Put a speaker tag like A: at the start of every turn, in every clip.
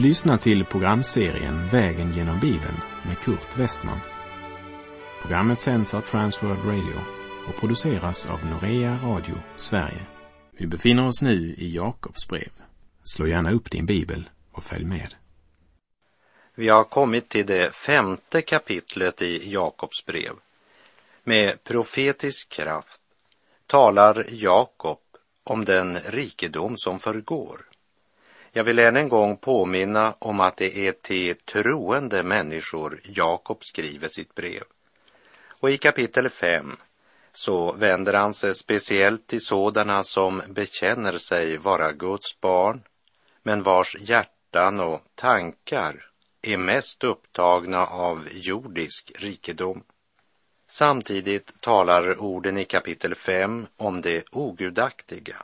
A: Du lyssnar till programserien Vägen genom Bibeln med Kurt Westman. Programmet sänds av Transworld Radio och produceras av Norea Radio Sverige. Vi befinner oss nu i Jakobs brev. Slå gärna upp din bibel och följ med.
B: Vi har kommit till det femte kapitlet i Jakobs brev. Med profetisk kraft talar Jakob om den rikedom som förgår. Jag vill än en gång påminna om att det är till troende människor Jakob skriver sitt brev. Och i kapitel 5 så vänder han sig speciellt till sådana som bekänner sig vara Guds barn, men vars hjärtan och tankar är mest upptagna av jordisk rikedom. Samtidigt talar orden i kapitel 5 om det ogudaktiga,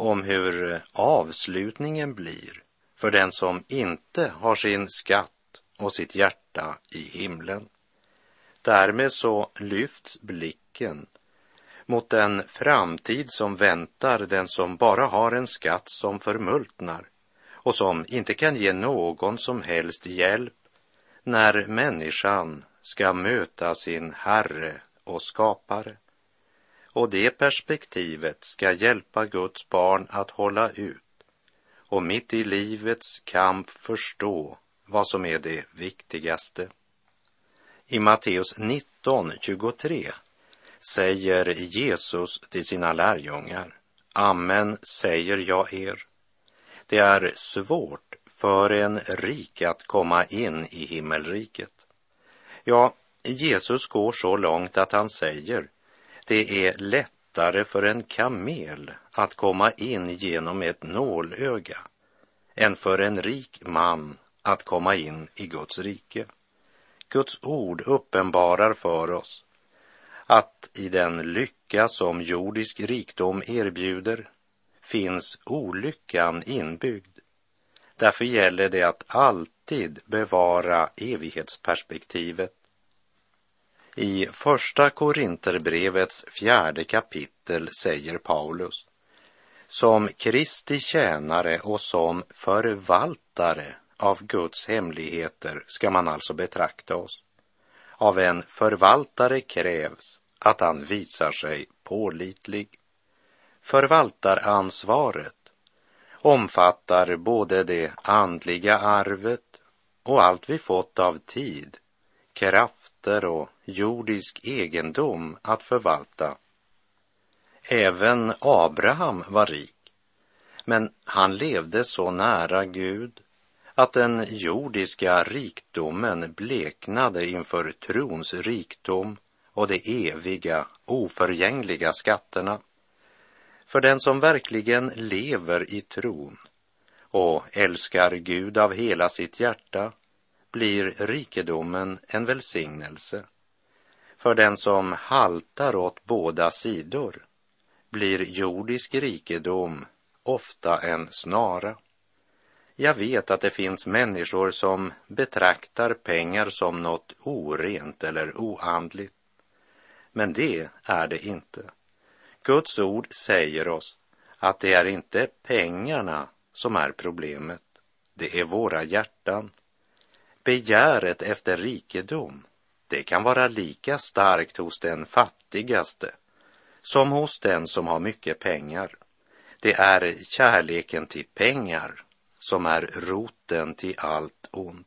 B: om hur avslutningen blir för den som inte har sin skatt och sitt hjärta i himlen. Därmed så lyfts blicken mot den framtid som väntar den som bara har en skatt som förmultnar och som inte kan ge någon som helst hjälp när människan ska möta sin Herre och skapare. Och det perspektivet ska hjälpa Guds barn att hålla ut och mitt i livets kamp förstå vad som är det viktigaste. I Matteus 19.23 säger Jesus till sina lärjungar, Amen säger jag er. Det är svårt för en rik att komma in i himmelriket. Ja, Jesus går så långt att han säger, det är lättare för en kamel att komma in genom ett nålöga än för en rik man att komma in i Guds rike. Guds ord uppenbarar för oss att i den lycka som jordisk rikdom erbjuder finns olyckan inbyggd. Därför gäller det att alltid bevara evighetsperspektivet. I Första Korinterbrevets fjärde kapitel säger Paulus som Kristi tjänare och som förvaltare av Guds hemligheter ska man alltså betrakta oss. Av en förvaltare krävs att han visar sig pålitlig. Förvaltaransvaret omfattar både det andliga arvet och allt vi fått av tid, kraft skatter och jordisk egendom att förvalta. Även Abraham var rik, men han levde så nära Gud att den jordiska rikdomen bleknade inför trons rikdom och de eviga, oförgängliga skatterna. För den som verkligen lever i tron och älskar Gud av hela sitt hjärta blir rikedomen en välsignelse. För den som haltar åt båda sidor blir jordisk rikedom ofta en snara. Jag vet att det finns människor som betraktar pengar som något orent eller oandligt. Men det är det inte. Guds ord säger oss att det är inte pengarna som är problemet. Det är våra hjärtan. Begäret efter rikedom, det kan vara lika starkt hos den fattigaste som hos den som har mycket pengar. Det är kärleken till pengar som är roten till allt ont.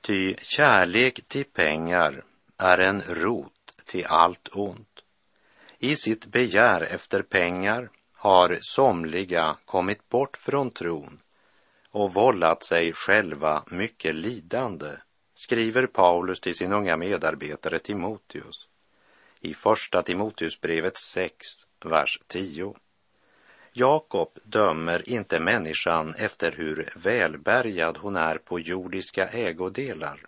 B: Ty kärlek till pengar är en rot till allt ont. I sitt begär efter pengar har somliga kommit bort från tron och vållat sig själva mycket lidande, skriver Paulus till sin unga medarbetare Timoteus i Första Timoteusbrevet 6, vers 10. Jakob dömer inte människan efter hur välbärgad hon är på jordiska ägodelar,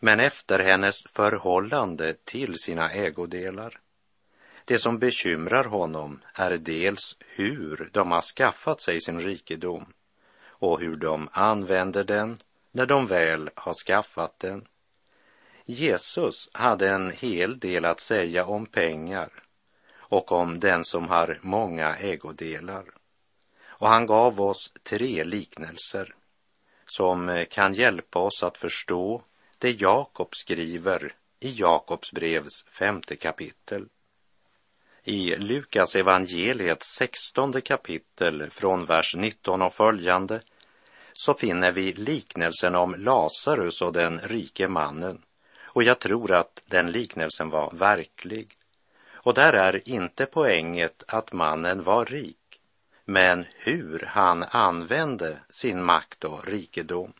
B: men efter hennes förhållande till sina ägodelar. Det som bekymrar honom är dels hur de har skaffat sig sin rikedom och hur de använder den när de väl har skaffat den. Jesus hade en hel del att säga om pengar och om den som har många ägodelar. Och han gav oss tre liknelser som kan hjälpa oss att förstå det Jakob skriver i Jakobs brevs femte kapitel. I Lukas evangeliets sextonde kapitel från vers 19 och följande så finner vi liknelsen om Lazarus och den rike mannen. Och jag tror att den liknelsen var verklig. Och där är inte poänget att mannen var rik, men hur han använde sin makt och rikedom.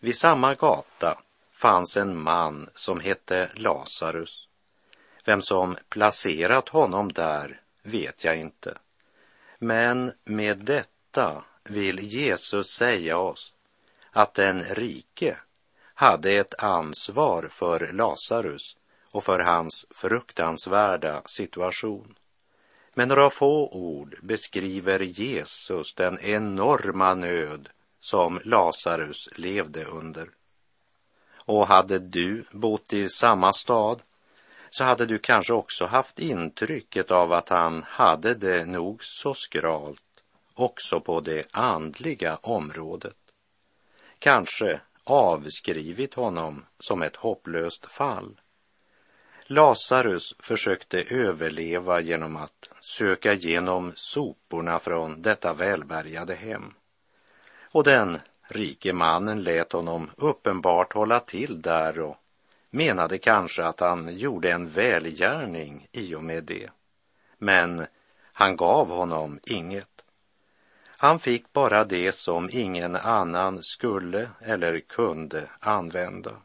B: Vid samma gata fanns en man som hette Lazarus. Vem som placerat honom där vet jag inte. Men med detta vill Jesus säga oss att den rike hade ett ansvar för Lazarus och för hans fruktansvärda situation. Med några få ord beskriver Jesus den enorma nöd som Lazarus levde under. Och hade du bott i samma stad så hade du kanske också haft intrycket av att han hade det nog så skralt också på det andliga området. Kanske avskrivit honom som ett hopplöst fall. Lazarus försökte överleva genom att söka genom soporna från detta välbärgade hem. Och den rike mannen lät honom uppenbart hålla till där och menade kanske att han gjorde en välgärning i och med det. Men han gav honom inget. Han fick bara det som ingen annan skulle eller kunde använda.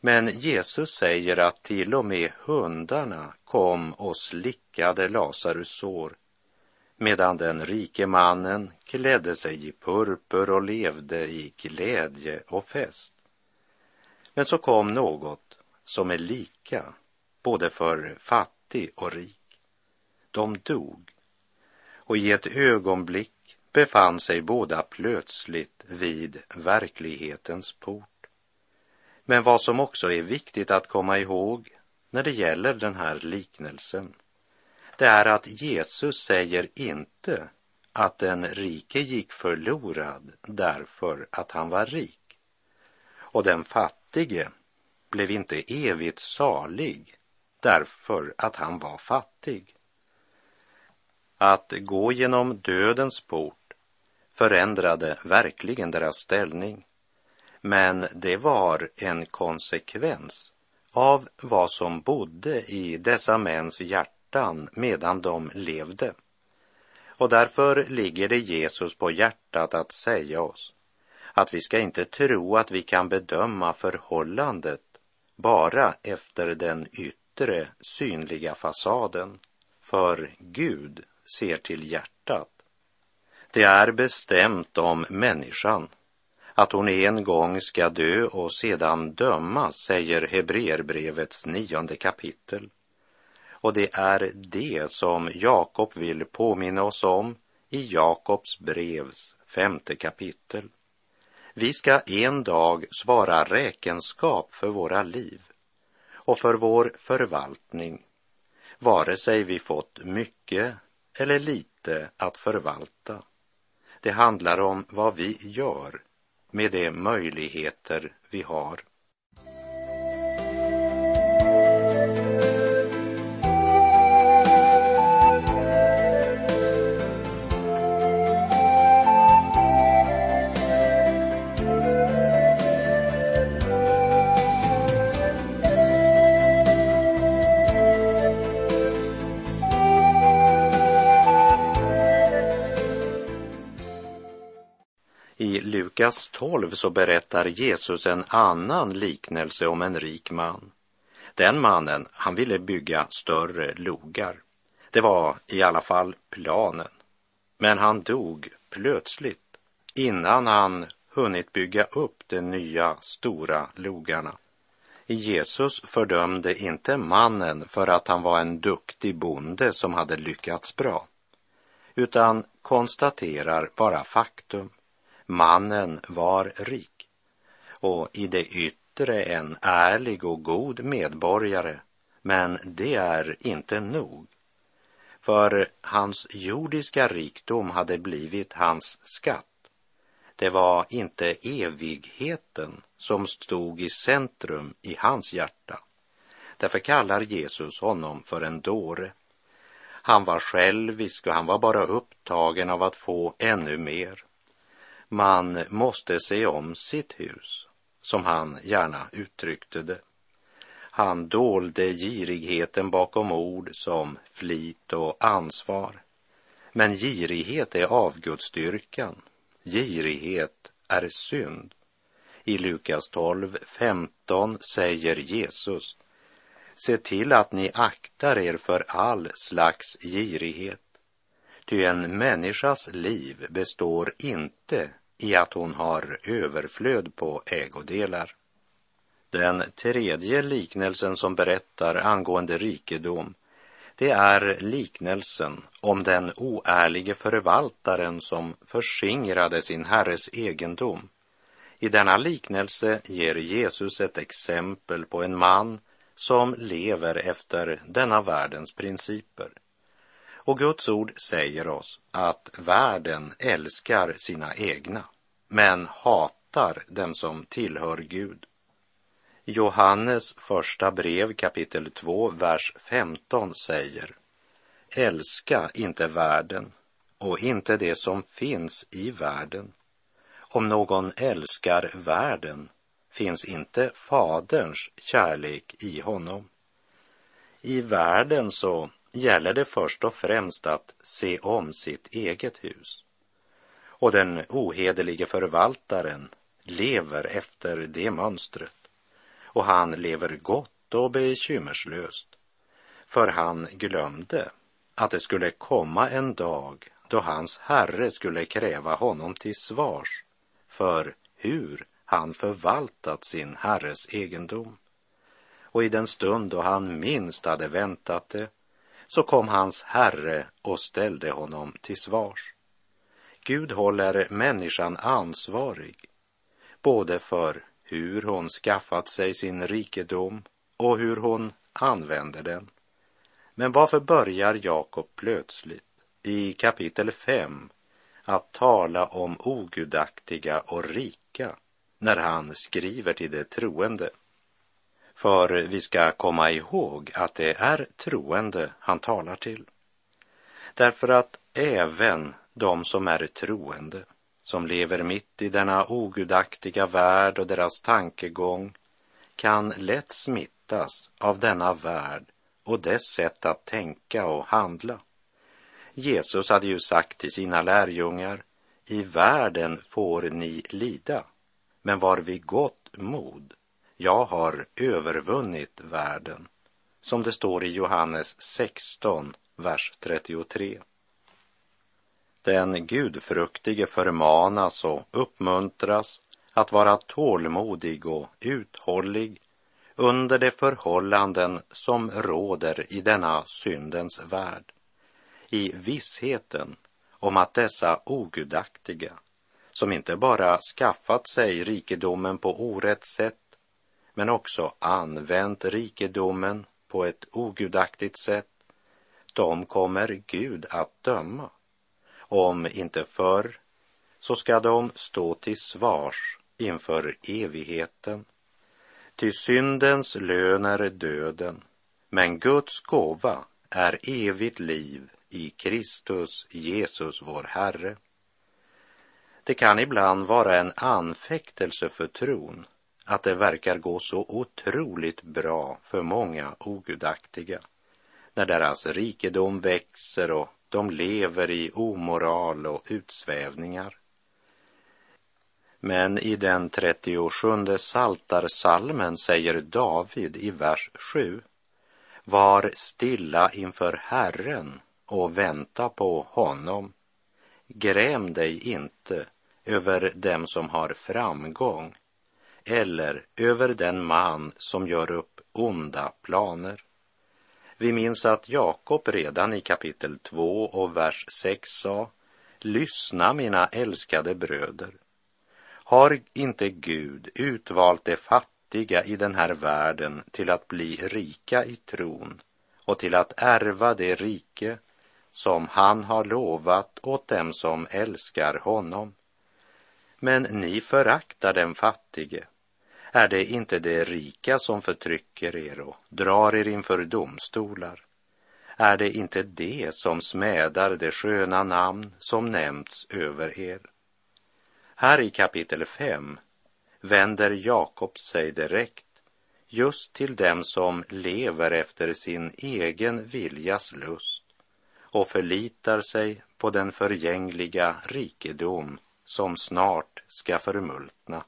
B: Men Jesus säger att till och med hundarna kom och slickade Lazarus sår medan den rike mannen klädde sig i purpur och levde i glädje och fest. Men så kom något som är lika både för fattig och rik. De dog och i ett ögonblick befann sig båda plötsligt vid verklighetens port. Men vad som också är viktigt att komma ihåg när det gäller den här liknelsen, det är att Jesus säger inte att den rike gick förlorad därför att han var rik. Och den fattige blev inte evigt salig därför att han var fattig. Att gå genom dödens port förändrade verkligen deras ställning. Men det var en konsekvens av vad som bodde i dessa mäns hjärtan medan de levde. Och därför ligger det Jesus på hjärtat att säga oss att vi ska inte tro att vi kan bedöma förhållandet bara efter den yttre synliga fasaden. För Gud ser till hjärtat. Det är bestämt om människan att hon en gång ska dö och sedan dömas, säger Hebreerbrevets nionde kapitel. Och det är det som Jakob vill påminna oss om i Jakobs brevs femte kapitel. Vi ska en dag svara räkenskap för våra liv och för vår förvaltning, vare sig vi fått mycket eller lite att förvalta. Det handlar om vad vi gör med de möjligheter vi har. Lukas 12 så berättar Jesus en annan liknelse om en rik man. Den mannen, han ville bygga större logar. Det var i alla fall planen. Men han dog plötsligt innan han hunnit bygga upp de nya stora logarna. Jesus fördömde inte mannen för att han var en duktig bonde som hade lyckats bra, utan konstaterar bara faktum. Mannen var rik och i det yttre en ärlig och god medborgare, men det är inte nog. för hans jordiska rikdom hade blivit hans skatt. Det var inte evigheten som stod i centrum i hans hjärta. Därför kallar Jesus honom för en dåre. Han var självisk och han var bara upptagen av att få ännu mer. Man måste se om sitt hus, som han gärna uttryckte det. Han dolde girigheten bakom ord som flit och ansvar. Men girighet är avgudsdyrkan. Girighet är synd. I Lukas 12, 15 säger Jesus Se till att ni aktar er för all slags girighet. Ty en människas liv består inte i att hon har överflöd på ägodelar. Den tredje liknelsen som berättar angående rikedom, det är liknelsen om den oärlige förvaltaren som förskingrade sin herres egendom. I denna liknelse ger Jesus ett exempel på en man som lever efter denna världens principer. Och Guds ord säger oss att världen älskar sina egna, men hatar dem som tillhör Gud. Johannes första brev kapitel 2, vers 15 säger Älska inte världen och inte det som finns i världen. Om någon älskar världen finns inte Faderns kärlek i honom. I världen så gäller det först och främst att se om sitt eget hus. Och den ohederlige förvaltaren lever efter det mönstret och han lever gott och bekymmerslöst. För han glömde att det skulle komma en dag då hans herre skulle kräva honom till svars för hur han förvaltat sin herres egendom. Och i den stund då han minst hade väntat det så kom hans herre och ställde honom till svars. Gud håller människan ansvarig både för hur hon skaffat sig sin rikedom och hur hon använder den. Men varför börjar Jakob plötsligt i kapitel 5 att tala om ogudaktiga och rika när han skriver till de troende? För vi ska komma ihåg att det är troende han talar till. Därför att även de som är troende som lever mitt i denna ogudaktiga värld och deras tankegång kan lätt smittas av denna värld och dess sätt att tänka och handla. Jesus hade ju sagt till sina lärjungar, i världen får ni lida, men var vid gott mod, jag har övervunnit världen, som det står i Johannes 16, vers 33. Den gudfruktige förmanas och uppmuntras att vara tålmodig och uthållig under de förhållanden som råder i denna syndens värld. I vissheten om att dessa ogudaktiga, som inte bara skaffat sig rikedomen på orätt sätt, men också använt rikedomen på ett ogudaktigt sätt, de kommer Gud att döma om inte förr, så ska de stå till svars inför evigheten. Ty syndens lön är döden, men Guds gåva är evigt liv i Kristus Jesus vår Herre. Det kan ibland vara en anfäktelse för tron att det verkar gå så otroligt bra för många ogudaktiga när deras rikedom växer och de lever i omoral och utsvävningar. Men i den 37 saltarsalmen säger David i vers 7 Var stilla inför Herren och vänta på honom. Gräm dig inte över dem som har framgång eller över den man som gör upp onda planer. Vi minns att Jakob redan i kapitel 2 och vers 6 sa Lyssna mina älskade bröder. Har inte Gud utvalt de fattiga i den här världen till att bli rika i tron och till att ärva det rike som han har lovat åt dem som älskar honom. Men ni föraktar den fattige. Är det inte de rika som förtrycker er och drar er inför domstolar? Är det inte det som smädar det sköna namn som nämnts över er? Här i kapitel 5 vänder Jakob sig direkt just till dem som lever efter sin egen viljas lust och förlitar sig på den förgängliga rikedom som snart ska förmultna.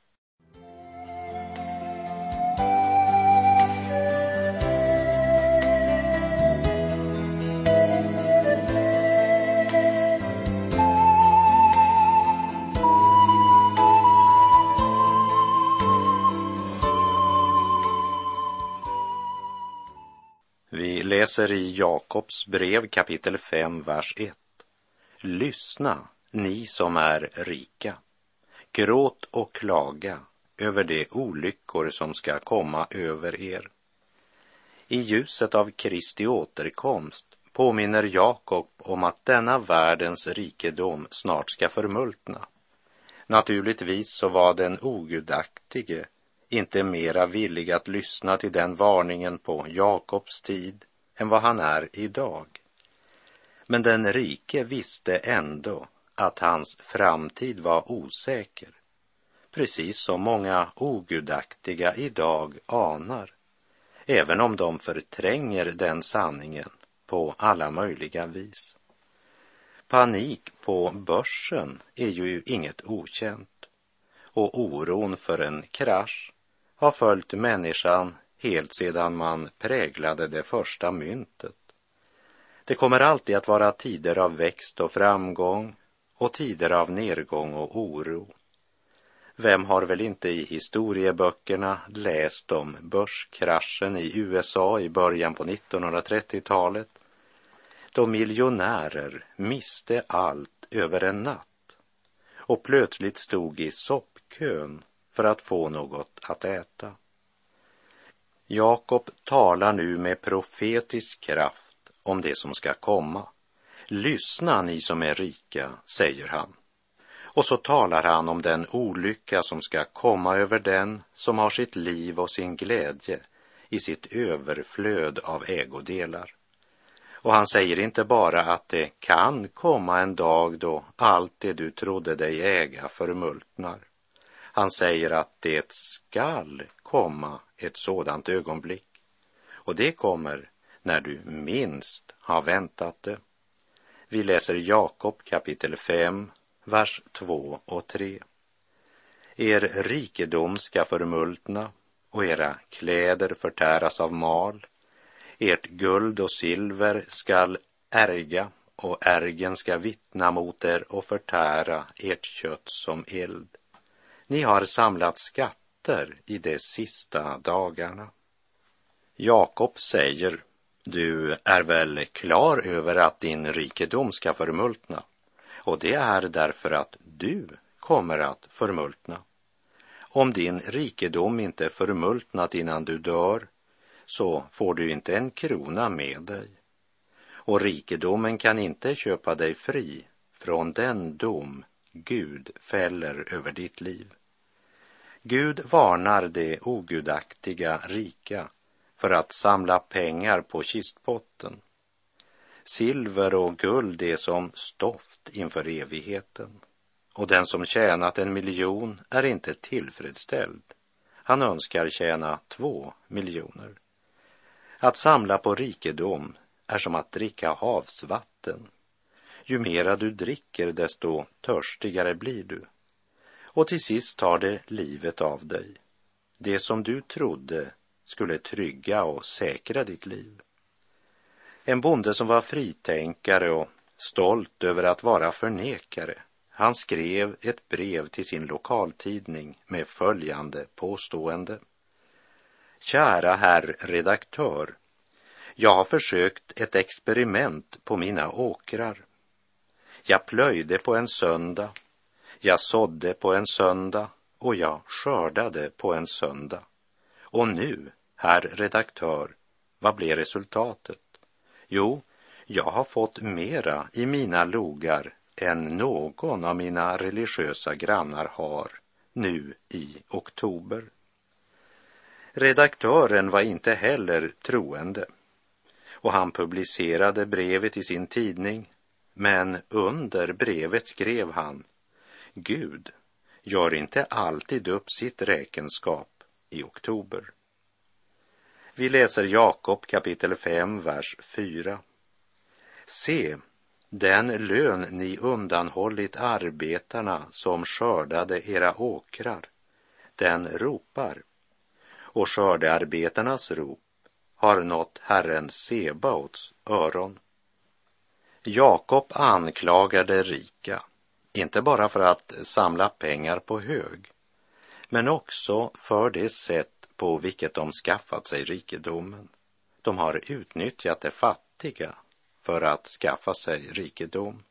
B: Läser i Jakobs brev kapitel 5, vers 1. Lyssna, ni som är rika. Gråt och klaga över de olyckor som ska komma över er. I ljuset av Kristi återkomst påminner Jakob om att denna världens rikedom snart ska förmultna. Naturligtvis så var den ogudaktige inte mera villig att lyssna till den varningen på Jakobs tid än vad han är idag. Men den rike visste ändå att hans framtid var osäker, precis som många ogudaktiga idag anar, även om de förtränger den sanningen på alla möjliga vis. Panik på börsen är ju inget okänt och oron för en krasch har följt människan helt sedan man präglade det första myntet. Det kommer alltid att vara tider av växt och framgång och tider av nedgång och oro. Vem har väl inte i historieböckerna läst om börskraschen i USA i början på 1930-talet då miljonärer miste allt över en natt och plötsligt stod i soppkön för att få något att äta. Jakob talar nu med profetisk kraft om det som ska komma. Lyssna ni som är rika, säger han. Och så talar han om den olycka som ska komma över den som har sitt liv och sin glädje i sitt överflöd av ägodelar. Och han säger inte bara att det kan komma en dag då allt det du trodde dig äga förmultnar. Han säger att det skall komma ett sådant ögonblick. Och det kommer när du minst har väntat det. Vi läser Jakob kapitel 5, vers 2 och 3. Er rikedom ska förmultna och era kläder förtäras av mal. Ert guld och silver skall ärga och ärgen ska vittna mot er och förtära ert kött som eld. Ni har samlat skatt skatter i de sista dagarna. Jakob säger, du är väl klar över att din rikedom ska förmultna och det är därför att du kommer att förmultna. Om din rikedom inte förmultnat innan du dör så får du inte en krona med dig. Och rikedomen kan inte köpa dig fri från den dom Gud fäller över ditt liv. Gud varnar de ogudaktiga rika för att samla pengar på kistpotten. Silver och guld är som stoft inför evigheten och den som tjänat en miljon är inte tillfredsställd. Han önskar tjäna två miljoner. Att samla på rikedom är som att dricka havsvatten. Ju mera du dricker, desto törstigare blir du. Och till sist tar det livet av dig. Det som du trodde skulle trygga och säkra ditt liv. En bonde som var fritänkare och stolt över att vara förnekare, han skrev ett brev till sin lokaltidning med följande påstående. Kära herr redaktör, jag har försökt ett experiment på mina åkrar. Jag plöjde på en söndag jag sådde på en söndag och jag skördade på en söndag. Och nu, herr redaktör, vad blev resultatet? Jo, Jag har fått mera i mina logar än någon av mina religiösa grannar har nu i oktober. Redaktören var inte heller troende och han publicerade brevet i sin tidning men under brevet skrev han Gud gör inte alltid upp sitt räkenskap i oktober. Vi läser Jakob kapitel 5, vers 4. Se, den lön ni undanhållit arbetarna som skördade era åkrar, den ropar. Och skördearbetarnas rop har nått Herren Sebaots öron. Jakob anklagade rika, inte bara för att samla pengar på hög, men också för det sätt på vilket de skaffat sig rikedomen. De har utnyttjat det fattiga för att skaffa sig rikedom.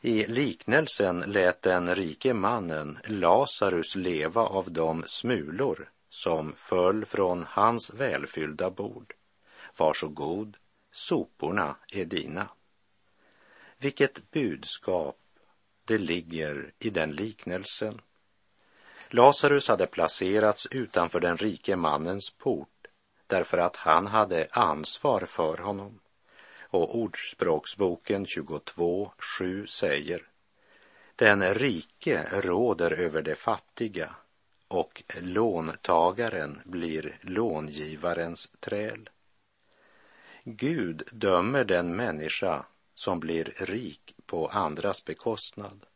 B: I liknelsen lät den rike mannen Lazarus leva av de smulor som föll från hans välfyllda bord. Varsågod, soporna är dina. Vilket budskap det ligger i den liknelsen. Lazarus hade placerats utanför den rike mannens port därför att han hade ansvar för honom. Och Ordspråksboken 22.7 säger Den rike råder över de fattiga och låntagaren blir långivarens träl. Gud dömer den människa som blir rik på andras bekostnad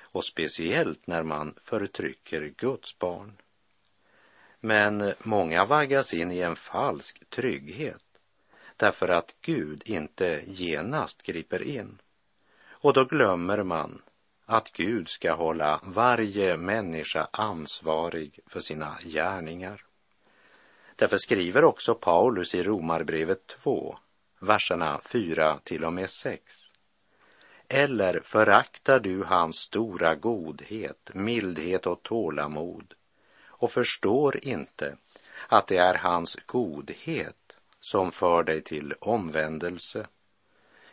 B: och speciellt när man förtrycker Guds barn. Men många vaggas in i en falsk trygghet därför att Gud inte genast griper in. Och då glömmer man att Gud ska hålla varje människa ansvarig för sina gärningar. Därför skriver också Paulus i Romarbrevet 2, verserna 4 till och med 6. Eller föraktar du hans stora godhet, mildhet och tålamod och förstår inte att det är hans godhet som för dig till omvändelse.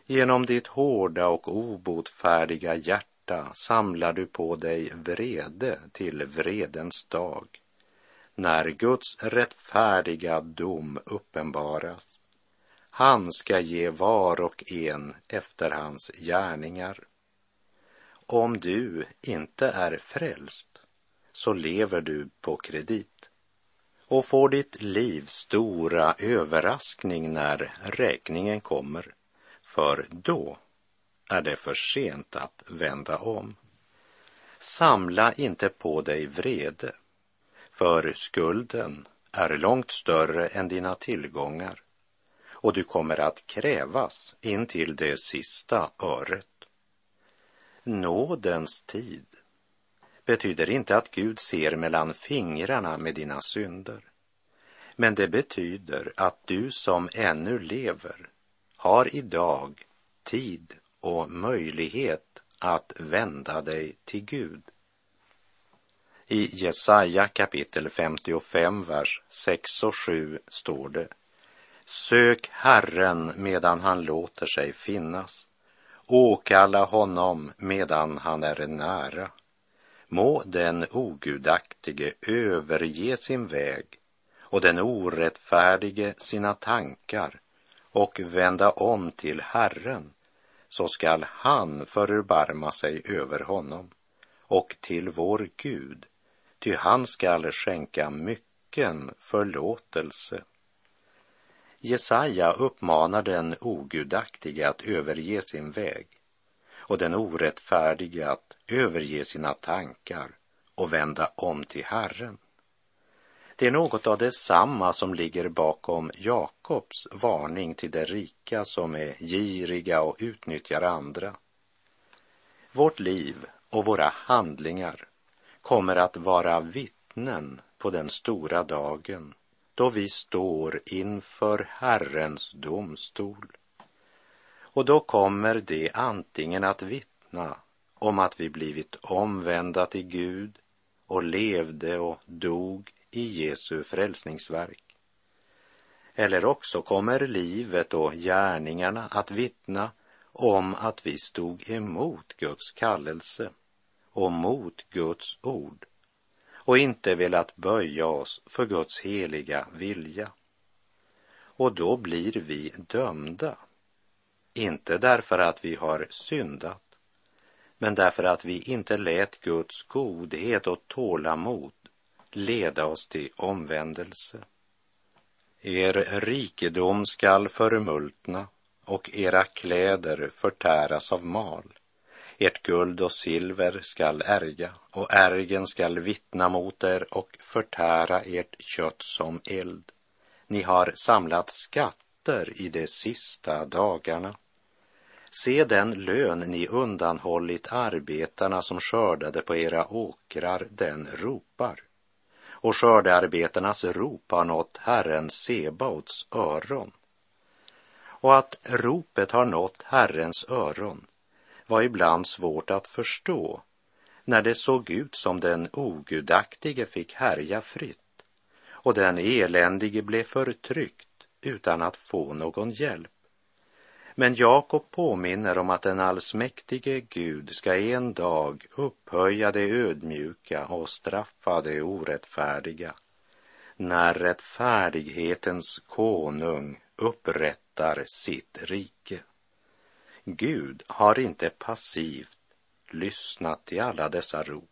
B: Genom ditt hårda och obotfärdiga hjärta samlar du på dig vrede till vredens dag, när Guds rättfärdiga dom uppenbaras. Han ska ge var och en efter hans gärningar. Om du inte är frälst så lever du på kredit och får ditt livs stora överraskning när räkningen kommer, för då är det för sent att vända om. Samla inte på dig vrede, för skulden är långt större än dina tillgångar och du kommer att krävas in till det sista öret. Nådens tid betyder inte att Gud ser mellan fingrarna med dina synder. Men det betyder att du som ännu lever har idag tid och möjlighet att vända dig till Gud. I Jesaja kapitel 55, vers 6 och 7 står det Sök Herren medan han låter sig finnas. Åkalla honom medan han är nära. Må den ogudaktige överge sin väg och den orättfärdige sina tankar och vända om till Herren, så skall han förbarma sig över honom och till vår Gud, ty han skall skänka mycken förlåtelse. Jesaja uppmanar den ogudaktige att överge sin väg och den orättfärdige att överge sina tankar och vända om till Herren. Det är något av detsamma som ligger bakom Jakobs varning till de rika som är giriga och utnyttjar andra. Vårt liv och våra handlingar kommer att vara vittnen på den stora dagen då vi står inför Herrens domstol. Och då kommer det antingen att vittna om att vi blivit omvända till Gud och levde och dog i Jesu frälsningsverk. Eller också kommer livet och gärningarna att vittna om att vi stod emot Guds kallelse och mot Guds ord och inte velat böja oss för Guds heliga vilja. Och då blir vi dömda. Inte därför att vi har syndat, men därför att vi inte lät Guds godhet och tålamod leda oss till omvändelse. Er rikedom skall förmultna och era kläder förtäras av mal. Ert guld och silver skall ärga och ärgen skall vittna mot er och förtära ert kött som eld. Ni har samlat skatter i de sista dagarna. Se den lön ni undanhållit arbetarna som skördade på era åkrar, den ropar. Och skördearbetarnas rop har nått Herren Sebaots öron. Och att ropet har nått Herrens öron var ibland svårt att förstå när det såg ut som den ogudaktige fick härja fritt och den eländige blev förtryckt utan att få någon hjälp. Men Jakob påminner om att den allsmäktige Gud ska en dag upphöja det ödmjuka och straffa det orättfärdiga när rättfärdighetens konung upprättar sitt rike. Gud har inte passivt lyssnat till alla dessa rop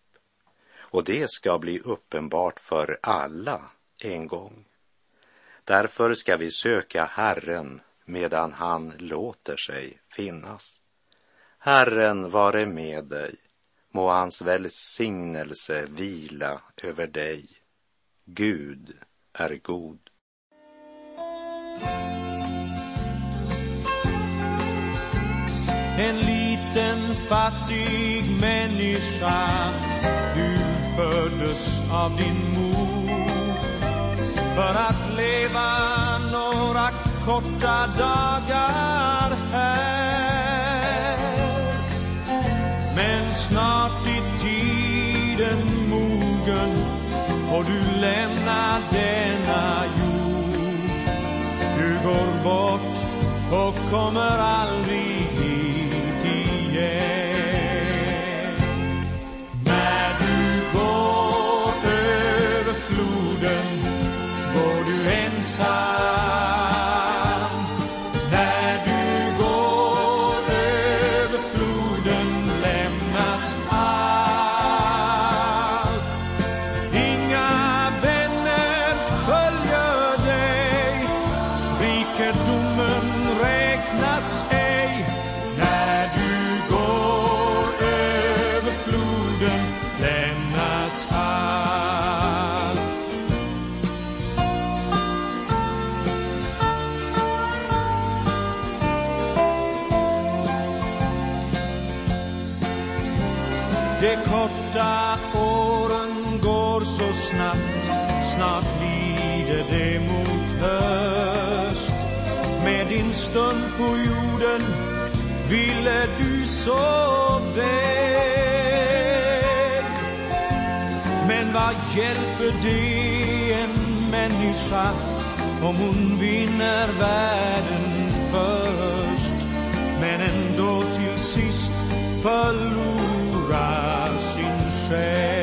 B: och det ska bli uppenbart för alla en gång. Därför ska vi söka Herren medan han låter sig finnas. Herren vare med dig, må hans välsignelse vila över dig. Gud är god.
C: En liten fattig människa. Du föddes av din mor. För att leva några korta dagar här. Men snart är tiden mogen och du lämnar denna jord. Du går bort och kommer aldrig stund på jorden ville du så väl Men vad hjälper det en människa om hon vinner världen först men ändå till sist förlorar sin själ.